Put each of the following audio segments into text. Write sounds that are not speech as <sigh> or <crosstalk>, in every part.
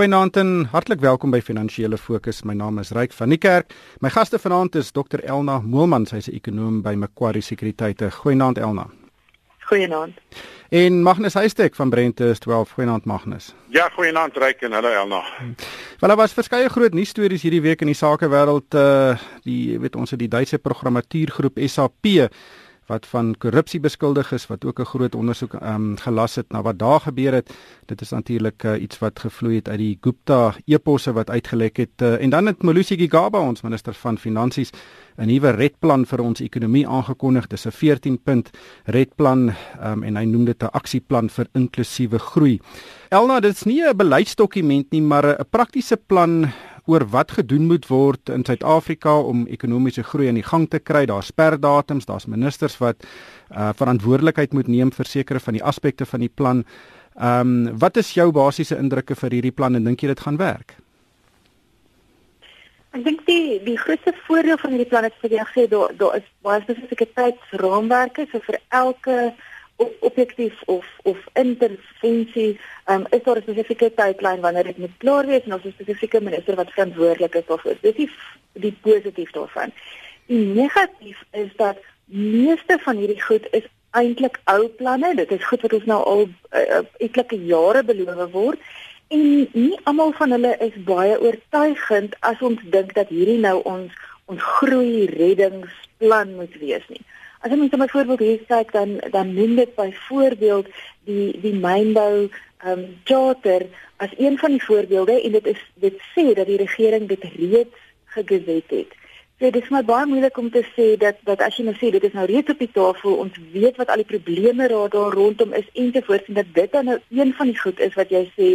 Goeienaand en hartlik welkom by Finansiële Fokus. My naam is Ryk van die Kerk. My gaste vanaand is Dr Elna Moelman, sy's 'n ekonoom by Macquarie Sekuriteite. Goeienaand Elna. Goeienaand. En Magnus Huystek van Brentes 12. Goeienaand Magnus. Ja, goeienaand Ryk en hallo Elna. Wel, daar was verskeie groot nuusstories hierdie week in die sakewêreld. Uh die weet ons het die Duitse programmatuurgroep SAP wat van korrupsie beskuldig is wat ook 'n groot ondersoek ehm um, gelas het na wat daar gebeur het. Dit is natuurlik uh, iets wat gevloei het uit die Gupta eposse wat uitgelek het. Uh, en dan het Molusi Gigaba ons minister van finansies 'n nuwe redplan vir ons ekonomie aangekondig. Dis 'n 14 punt redplan um, en hy noem dit 'n aksieplan vir inklusiewe groei. Elna, dit is nie 'n beleidsdokument nie, maar 'n praktiese plan oor wat gedoen moet word in Suid-Afrika om ekonomiese groei aan die gang te kry. Daar's sperdatums, daar's ministers wat uh verantwoordelikheid moet neem vir sekere van die aspekte van die plan. Ehm um, wat is jou basiese indrukke vir hierdie plan en dink jy dit gaan werk? Ek dink die die grootste voordeel van hierdie plan is vir die gesê daar daar is baie spesifieke tydsraamwerke so vir elke objektief of of intervensie um, is daar 'n spesifieke tydlyn wanneer dit moet klaar wees en ons 'n spesifieke minister wat verantwoordelik is daarvoor. Dis die die positief daarvan. Die negatief is dat meeste van hierdie goed is eintlik ou planne. Dit is goed wat ons nou al uh, etlike jare beloof word en nie almal van hulle is baie oortuigend as ons dink dat hierdie nou ons ons groei reddingsplan moet wees nie. As ons net byvoorbeeld hier kyk dan dan noem dit byvoorbeeld die die mynbou ehm um, charter as een van die voorbeelde en dit is dit sê dat die regering dit reeds gegewet het. So dit is maar baie moeilik om te sê dat dat as jy nou sê dit is nou reeds op die tafel, ons weet wat al die probleme daar rondom is en te voorsien dat dit dan nou een van die goed is wat jy sê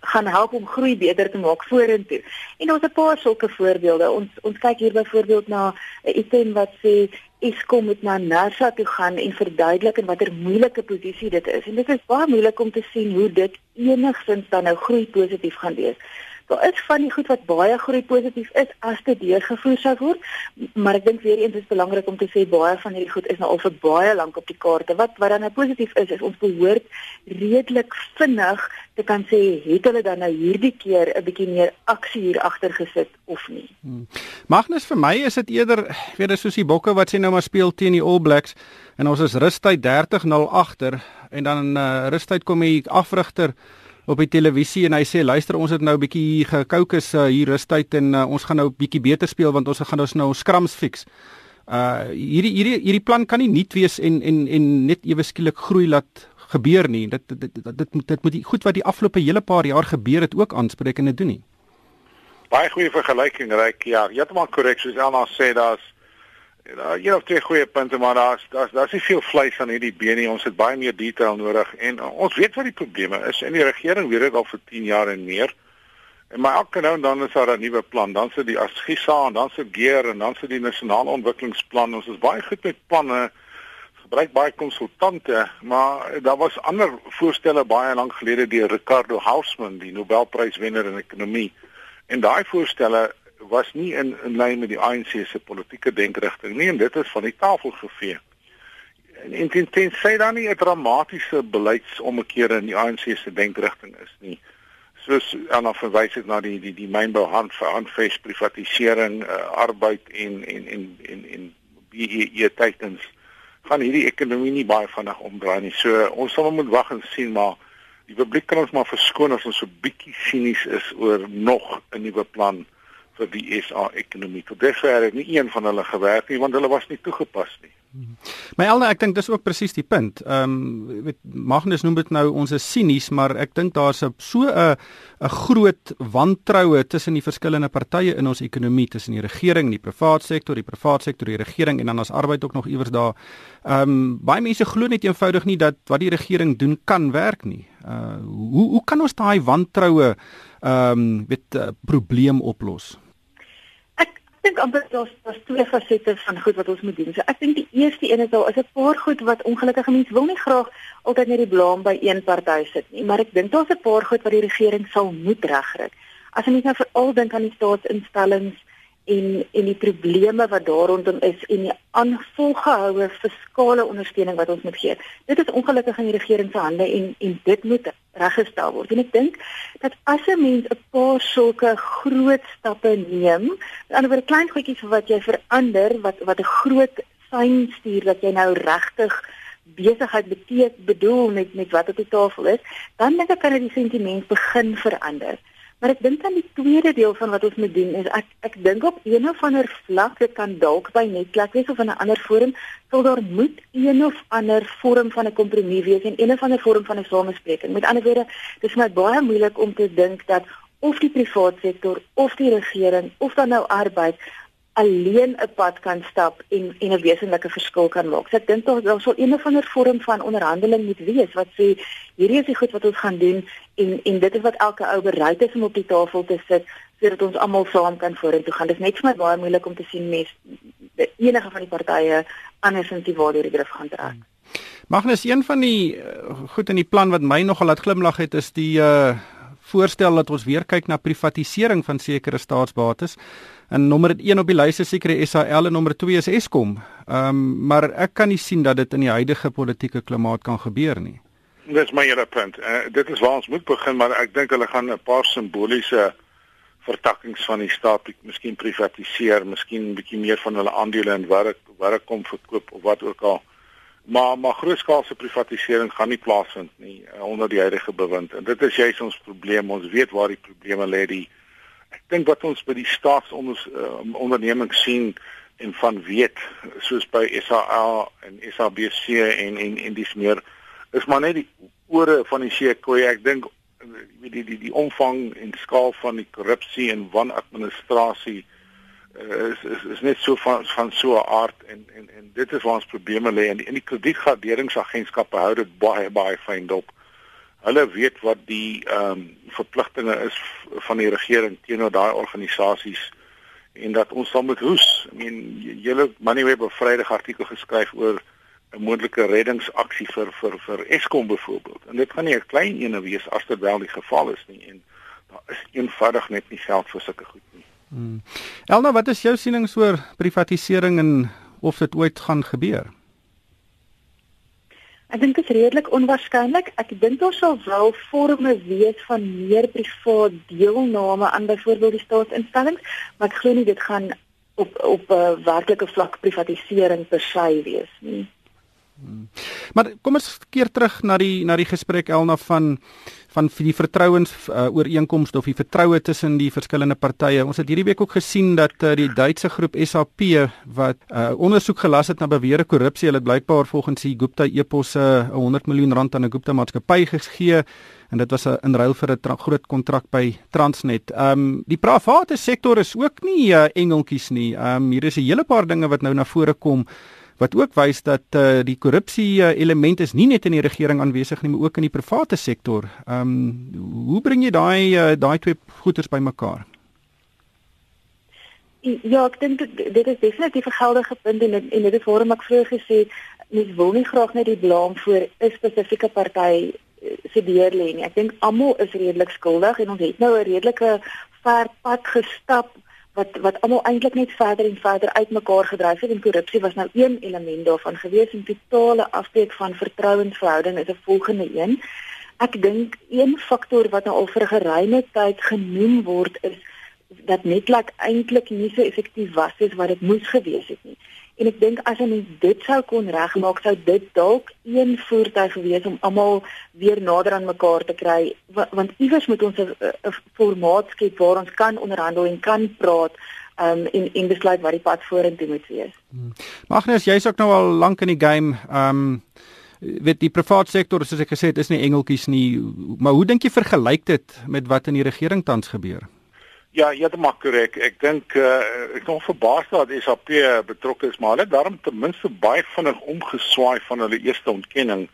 gaan help om groei beter te maak vorentoe. En ons het 'n paar sulke voorbeelde. Ons ons kyk hier byvoorbeeld na 'n item wat sê Eskom moet na NASA toe gaan en verduidelik in watter moeilike posisie dit is. En dit is baie moeilik om te sien hoe dit enigsins dan nou groei positief gaan wees. Daar is van die goed wat baie groei positief is as dit deurgevoer sou word, maar ek dink weer eens is belangrik om te sê baie van hierdie goed is nou al vir baie lank op die kaarte. Wat wat dan nou positief is, is ons behoort redelik vinnig te kan sê het hulle dan nou hierdie keer 'n bietjie meer aksie hier agter gesit of nie. Hmm. Magnus vir my is dit eerder weer soos die bokke wat sê nou maar speel teen die All Blacks en ons is rustyd 30-0 agter en dan uh, rustyd kom die afrigter op die televisie en hy sê luister ons het nou 'n bietjie gekookus uh, hier rustyd en uh, ons gaan nou 'n bietjie beter speel want ons gaan ons nou skrams fix. Uh hierdie hierdie hierdie plan kan nie nuut wees en en en net ewe skielik groei laat gebeur nie. Dit dit dit, dit, dit moet dit moet die goed wat die afgelope hele paar jaar gebeur het ook aanspreek en dit doen nie. Baie goeie vergelyking, Ryk. Ja, jy het maar korrek soos Elna sê daar's Ja, jy het twee goeie punte, maar daar's daar's daar's nie veel vleis aan hierdie been nie. Ons het baie meer detail nodig en uh, ons weet wat die probleme is en die regering weet dit al vir 10 jaar en meer. En maar elke nou en dan is daar 'n nuwe plan. Dan sit die Asgisa en dan sit Geer en dan sit die nasionale ontwikkelingsplan. Ons is baie goed met planne. Gebruik baie konsultante, maar daar was ander voorstelle baie lank gelede deur Ricardo Hausman, die Nobelpryswenner in ekonomie. En daai voorstelle was nie in in lyn met die ANC se politieke denkrigting nie en dit is van die tafel gevee. En en ten sê dan nie 'n dramatiese beleidsomkeer in die ANC se denkrigting is nie. Soos Anna verwys het na die die die mynbou hand vir handves privatisering, uh, arbeid en en en en en BEE tekens gaan hierdie ekonomie nie baie vinnig omdraai nie. So ons sal moet wag en sien maar die publiek kan ons maar verskoon as ons so bietjie sinies is oor nog 'n nuwe plan vir die SA ekonomie. Tot dusver het nie een van hulle gewerk nie want hulle was nie toegepas nie. My Elna, ek dink dis ook presies die punt. Ehm um, weet Magnus noem dit nou ons is sinies, maar ek dink daar's so 'n 'n groot wantroue tussen die verskillende partye in ons ekonomie, tussen die regering die privaat sektor, die privaat sektor, die regering en dan as arbeid ook nog iewers daar. Ehm um, baie mense glo net eenvoudig nie dat wat die regering doen kan werk nie. Uh hoe hoe kan ons daai wantroue ehm um, weet uh, probleem oplos? Dink amper daar's daar's twee fasette van goed wat ons moet doen. So ek dink die eerste een is daar is 'n paar goed wat ongelukkige mense wil nie graag altyd net die blame by een party sit nie, maar ek dink daar's 'n paar goed wat die regering sal moet regkry. As jy net nou veral dink aan die staatsinstellings en en die probleme wat daar rondom is en die aanvolgehoue fiskale ondersteuning wat ons moet gee. Dit is ongelukkig in die regering se hande en en dit moet reggestel word. En ek dink dat as 'n mens 'n paar sulke groot stappe neem, aan die ander kant klein goedjies wat jy verander wat wat 'n groot sein stuur dat jy nou regtig besigheid beteken bedoel met met wat op die tafel is, dan dink ek kan dit die sentiment begin verander. Maar ek dink aan die tweede deel van wat ons moet doen is ek ek dink op een of ander vlak dit kan dalk by netwerk wees of in 'n ander forum sal daar moet een of ander vorm van 'n kompromie wees en een of ander vorm van 'n samespreking. Met ander woorde, dit is my baie moeilik om te dink dat of die private sektor of die regering of dan nou arbeid alleen 'n pad kan stap en en 'n wesenlike verskil kan maak. So ek dink daar daar sou een of ander vorm van onderhandeling moet wees wat sê hierdie is die goed wat ons gaan doen en en dit is wat elke ou bereid is om op die tafel te sit sodat ons almal saam kan vorentoe gaan. Dit is net vir my baie moeilik om te sien mes enige van die partye andersins die waarde hierdie drif gaan trek. Magnus, een van die uh, goed in die plan wat my nogal laat glimlag het is die uh voorstel dat ons weer kyk na privatisering van sekere staatsbates. En nommer 1 op die lys is seker die SAL en nommer 2 is Eskom. Ehm um, maar ek kan nie sien dat dit in die huidige politieke klimaat kan gebeur nie. Dis my hele punt. Uh, dit is waar ons moet begin, maar ek dink hulle gaan 'n paar simboliese vertakkings van die staat miskien privatiseer, miskien 'n bietjie meer van hulle aandele in werk werk kom verkoop of wat ook al. Maar maar grootskaalse privatisering gaan nie plaasvind nie uh, onder die huidige bewind. En dit is juist ons probleem. Ons weet waar die probleme lê. Die ek dink wat ons by die staatsondernemings uh, sien en van weet soos by SAA en SABC en en en dis meer is maar net die ore van die seekoei ek dink weet die die die omvang en skaal van die korrupsie en wanadministrasie uh, is, is is net so van van so 'n aard en en en dit is waar ons probleme lê. En die in die kredietgraderingsagentskappe hou dit baie baie fyn dop hulle weet wat die ehm um, verpligtinge is van die regering teenoor daai organisasies en dat ons dan moet hoes. I mean julle Moneyweb het 'n Vrydag artikel geskryf oor 'n moontlike reddingsaksie vir vir vir Eskom byvoorbeeld. En dit gaan nie 'n klein ene wees as dit wel die geval is nie en daar is eenvoudig net nie geld vir sulke goed nie. Hmm. Elna, wat is jou sienings oor privatisering en of dit ooit gaan gebeur? Ek dink dit is redelik onwaarskynlik. Ek dink daar sal wel forme wees van meer privaat deelname aan byvoorbeeld die staatsinstellings, maar ek glo nie dit gaan op op 'n uh, werklike vlak privatisering per se wees nie. Hmm. Maar kom ons keer terug na die na die gesprek Elna van van die vertrouens uh, ooreenkomste of die vertroue tussen die verskillende partye. Ons het hierdie week ook gesien dat uh, die Duitse groep SAP wat uh, ondersoek gelas het na beweerde korrupsie, hulle het blykbaar volgens die Gupta eposse uh, 'n 100 miljoen rand aan 'n Gupta maatskappy gegee en dit was 'n in ruil vir 'n groot kontrak by Transnet. Ehm um, die private sektor is ook nie uh, engeltjies nie. Ehm um, hier is 'n hele paar dinge wat nou na vore kom wat ook wys dat uh, die korrupsie uh, element is nie net in die regering aanwesig nie, maar ook in die private sektor. Ehm um, hoe bring jy daai uh, daai twee goeters bymekaar? Ja, ek dink dit is definitief 'n geldige punt en en dit is waarom ek vroeër gesê mens wil nie graag net die blame vir 'n spesifieke party se deur lê nie. Ek dink almal is redelik skuldig en ons het nou 'n redelike ver pad gestap wat wat almal eintlik net verder en verder uitmekaar gedryf het en korrupsie was nou een element daarvan gewees en totale afbreek van vertrouensverhouding is 'n volgende een. Ek dink een faktor wat nou al vir 'n geruime tyd genoem word is dat netlak eintlik nie so effektief was as wat dit moes gewees het nie. En ek dink as ons dit sou kon regmaak, sou dit dalk een voertuig wees om almal weer nader aan mekaar te kry, want iewers moet ons 'n formaat skep waar ons kan onderhandel en kan praat um, en en besluit wat die pad vorentoe moet wees. Hmm. Magnus, jy's ook nou al lank in die game. Ehm um, weet die private sektor soos ek gesê het is nie engeltjies nie, maar hoe dink jy vergelyk dit met wat in die regering tans gebeur? Ja, jy het maar korrek. Ek dink uh, ek nog verbaas dat SAP betrokke is, maar hulle het daarom ten minste baie vinnig omgeswaai van hulle eerste ontkenning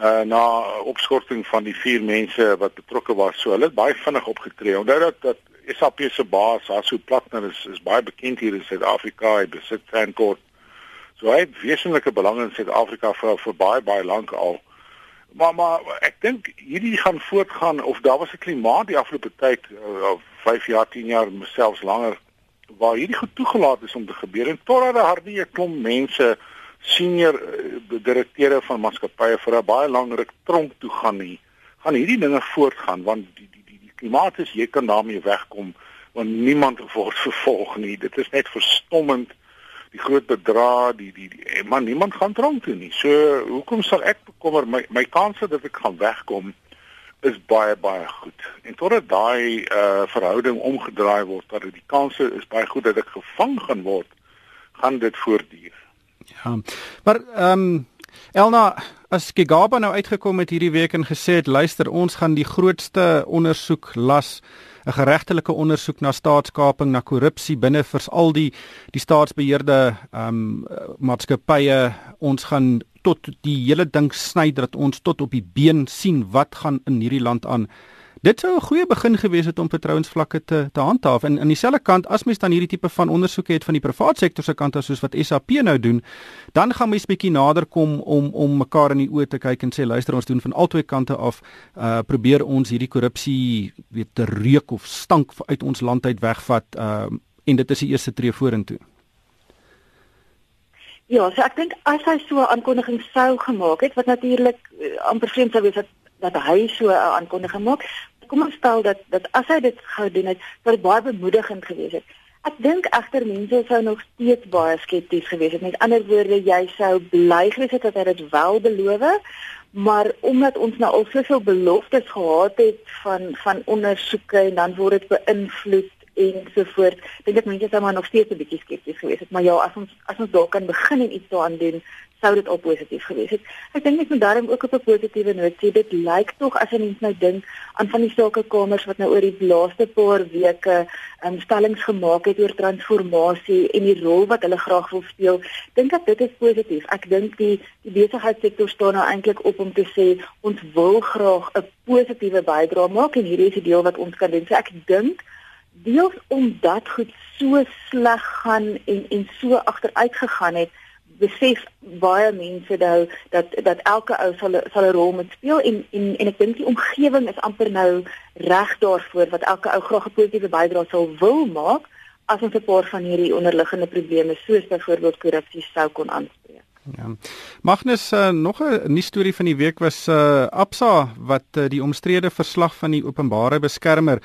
uh na opskorting van die vier mense wat betrokke was. So hulle het baie vinnig opgetree. Onthou dat dat SAP se baas, Asu Platinum is is baie bekend hier in Suid-Afrika. Hy besit Frankfurt. So hy het wesenlike belang in Suid-Afrika vir vir baie baie lank al. Maar maar ek dink hierdie gaan voortgaan of daar was 'n klimaat die afgelope tyd uh, 5 jaar, 10 jaar, selfs langer waar hierdie goed toegelaat is om te gebeur. En totdat daar hardie 'n klomp mense senior uh, direkteure van maatskappye vir 'n baie lang ruk tronk toe gaan nie gaan hierdie dinge voortgaan want die die die, die klimaat is jy kan daarmee wegkom want niemand <laughs> word vervolg nie. Dit is net verstommend die groot bedrag die die, die eh, man niemand gaan tronk toe nie so hoekom sal ek bekommer my my kanse dat ek gaan wegkom is baie baie goed. En totdat daai uh verhouding omgedraai word dat die kanse is baie goed dat ek gevang gaan word, gaan dit voortduur. Ja. Maar ehm um, Elna as Gigaba nou uitgekom het hierdie week en gesê het luister ons gaan die grootste ondersoek las 'n geregtelike ondersoek na staatskaping na korrupsie binne vir al die die staatsbeheerde ehm um, maatskappye ons gaan tot die hele ding sny dat ons tot op die been sien wat gaan in hierdie land aan. Dit sou 'n goeie begin gewees het om vertrouensvlakke te te handhaaf. En aan dieselfde kant as mens dan hierdie tipe van ondersoeke het van die private sektor se kant as soos wat SAP nou doen, dan gaan mens bietjie nader kom om om mekaar in die oë te kyk en sê luister ons doen van albei kante af uh probeer ons hierdie korrupsie weet te reuk of stank uit ons land uit wegvat uh en dit is die eerste tree vorentoe. Ja, so ek dink as hy so 'n aankondiging sou gemaak het wat natuurlik uh, amper vreemd sou wees dat dat hy so 'n aankondiging maak. Kom ons stel dat dat as hy dit gou doen het, sou dit baie bemoedigend gewees het. Ek dink egter mense sou nog steeds baie skepties gewees het. Met ander woorde, jy sou bly gewees het dat hy dit wel beloof, maar omdat ons nou al soveel beloftes gehad het van van ondersoeke en dan word dit beïnvloed en so voort. Dink ek mense sou maar nog steeds 'n bietjie skepties gewees het, maar ja, as ons as ons daar kan begin en iets daaraan doen, sou dit al positief gewees het. Ek dink net met daarom ook op 'n positiewe noot sê dit lyk tog as 'n mens nou dink aan van die sakekamers wat nou oor die laaste paar weke um, stellings gemaak het oor transformasie en die rol wat hulle graag wil speel, dink ek dit is positief. Ek dink die die besigheidssektor staan nou eintlik op om te sê ons wil graag 'n positiewe bydrae maak en hierdie is die deel wat ons kan doen. So ek dink deels omdat goed so sleg gaan en en so agteruit gegaan het besef baie mense nou dat dat elke ou sal sal 'n rol moet speel en en en ek dink die omgewing is amper nou reg daarvoor wat elke ou graag 'n positiewe bydrae sal wil maak as ons 'n paar van hierdie onderliggende probleme soos byvoorbeeld korrupsie sou kon aanspreek. Ja. Magnus uh, nog 'n nuus storie van die week was uh, Absa wat uh, die omstrede verslag van die openbare beskermer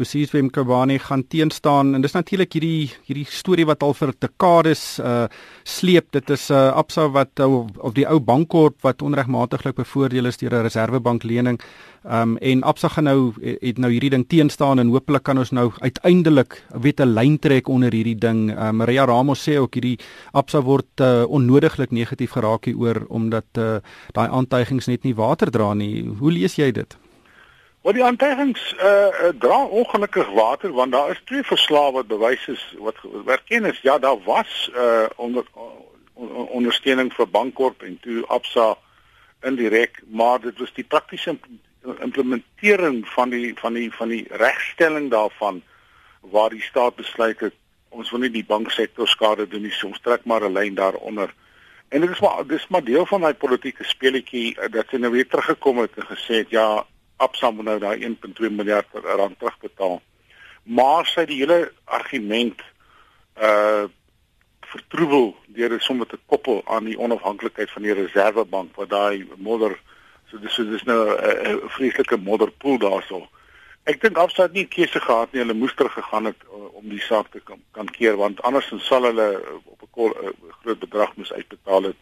Bosiswem Kabani gaan teenstaan en dis natuurlik hierdie hierdie storie wat al vir dekades uh sleep. Dit is 'n uh, Absa wat uh, of die ou bankkorp wat onregmatiglik bevoordeel is deur 'n reservebank lening um en Absa gaan nou het nou hierdie ding teenstaan en hopelik kan ons nou uiteindelik weet 'n lyn trek onder hierdie ding. Uh, Maria Ramos sê ook hierdie Absa word uh, onnodiglik negatief geraak hier oor omdat uh, daai aantuigings net nie water dra nie. Hoe lees jy dit Wat die aantuigings uh, uh dra ongelukkig water want daar is twee verslae wat bewys is wat erken is ja daar was uh onder uh, ondersteuning vir Bankorp en toe Absa indirek maar dit was die praktiese implementering van die van die van die regstelling daarvan waar die staat besluit het ons wil nie die banksektor skade doen nie soms trek maar 'n lyn daaronder. En dit is maar dis maar deel van daai politieke speletjie dat sy nou weer teruggekom het en gesê het ja Absa moet nou daai 1.2 miljard rand terugbetaal. Maar sy die hele argument uh vertroebel deur dit sommer te koppel aan die onafhanklikheid van die Reservebank wat daai modder so dis so dis nou 'n vreeslike modderpoel daarso. Ek dink Absa het nie keuse gehad nie. Hulle moes terug gegaan het uh, om die saak te kan, kan keer want andersins sal hulle op 'n groot bedrag moes uitbetaal het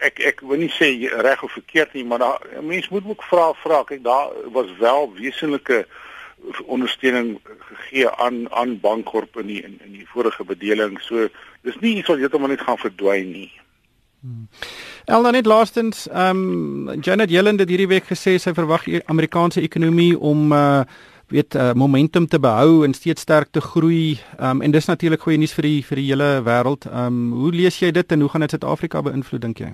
ek ek wil nie sê reg of verkeerd nie, maar daar mense moet ook vra vra. Kyk, daar was wel wesenlike ondersteuning gegee aan aan Bankorp in die in, in die vorige bedeling. So dis nie iets wat heeltemal net gaan verdwyn nie. Hmm. Elna net laastens, ehm um, Janet Yellen het hierdie week gesê sy verwag die Amerikaanse ekonomie om uh weet uh, momentum te behou en steeds sterk te groei. Ehm um, en dis natuurlik goeie nuus vir die vir die hele wêreld. Ehm um, hoe lees jy dit en hoe gaan dit Suid-Afrika beïnvloed dink jy?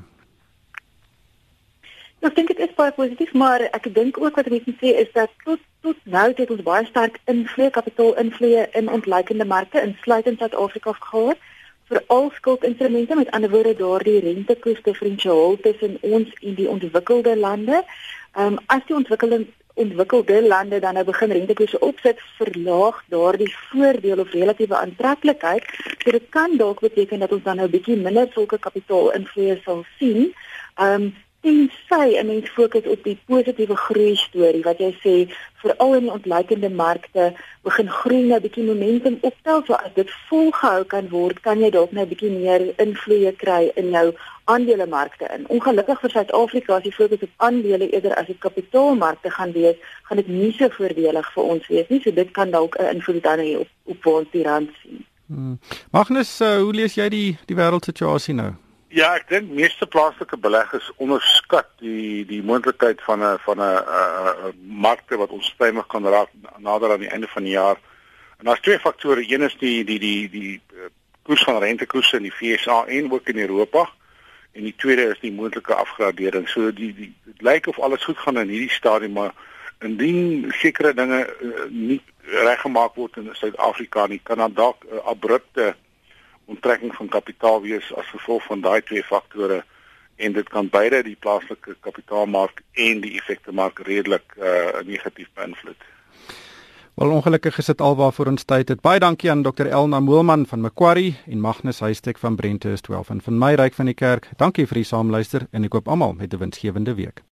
Ek dink dit is baie positief, maar ek dink ook wat mense sê is dat tot tot nou het ons baie sterk invloed kapitaal invloed in ontleikende markte insluitend Suid-Afrika gehad vir al skuldinstrumente met ander woorde daardie rentekoers diferensiaal tussen ons en die ontwikkelde lande. Ehm um, as die ontwikkelende ontwikkelde lande dan nou begin rentekoerse opsit, verlaag daardie voordeel of relatiewe aantreklikheid. So dit kan dalk beteken dat ons dan nou bietjie minder sulke kapitaalinvloeye sal sien. Ehm um, tensy 'n mens fokus op die positiewe groei storie wat jy sê veral in die ontleikende markte begin groei nou bietjie momentum optel so as dit volgehou kan word kan jy dalk nou bietjie meer invloeye kry in jou aandelemarkte in. Ongelukkig vir Suid-Afrika as die fokus op aandele eerder as op kapitaalmarkte gaan wees, gaan dit nie so voordelig vir ons wees nie. So dit kan dalk 'n invloed dan hê op op ons die rand sien. Hmm. Magnus, uh, hoe lees jy die die wêreldsituasie nou? Ja, ek dink meeste plaaslike beleggers onderskat die die moontlikheid van 'n van 'n markte wat onstuimig kan raak nader aan die einde van die jaar. En daar's twee faktore. Een is die die die die eh, koers van rentekoerse in die FSA en ook in Europa. En die tweede is die moontlike afgradering. So die die dit lyk of alles goed gaan in hierdie stadium, maar indien sekere dinge uh, nie reggemaak word in Suid-Afrika nie, kan dan dalk 'n uh, abrupte onttrekking van kapitaal wees as gevolg van daai twee faktore en dit kan beide die plaaslike kapitaalmark en die effekte mark redelik uh, negatief beïnvloed. Wel ongelukkig is dit alwaar vir ons tyd. Het. Baie dankie aan Dr Elna Moelman van Macquarie en Magnus Huystek van Brentest 12 en van my ryk van die kerk. Dankie vir die saamluister en ek koop almal met 'n winsgewende week.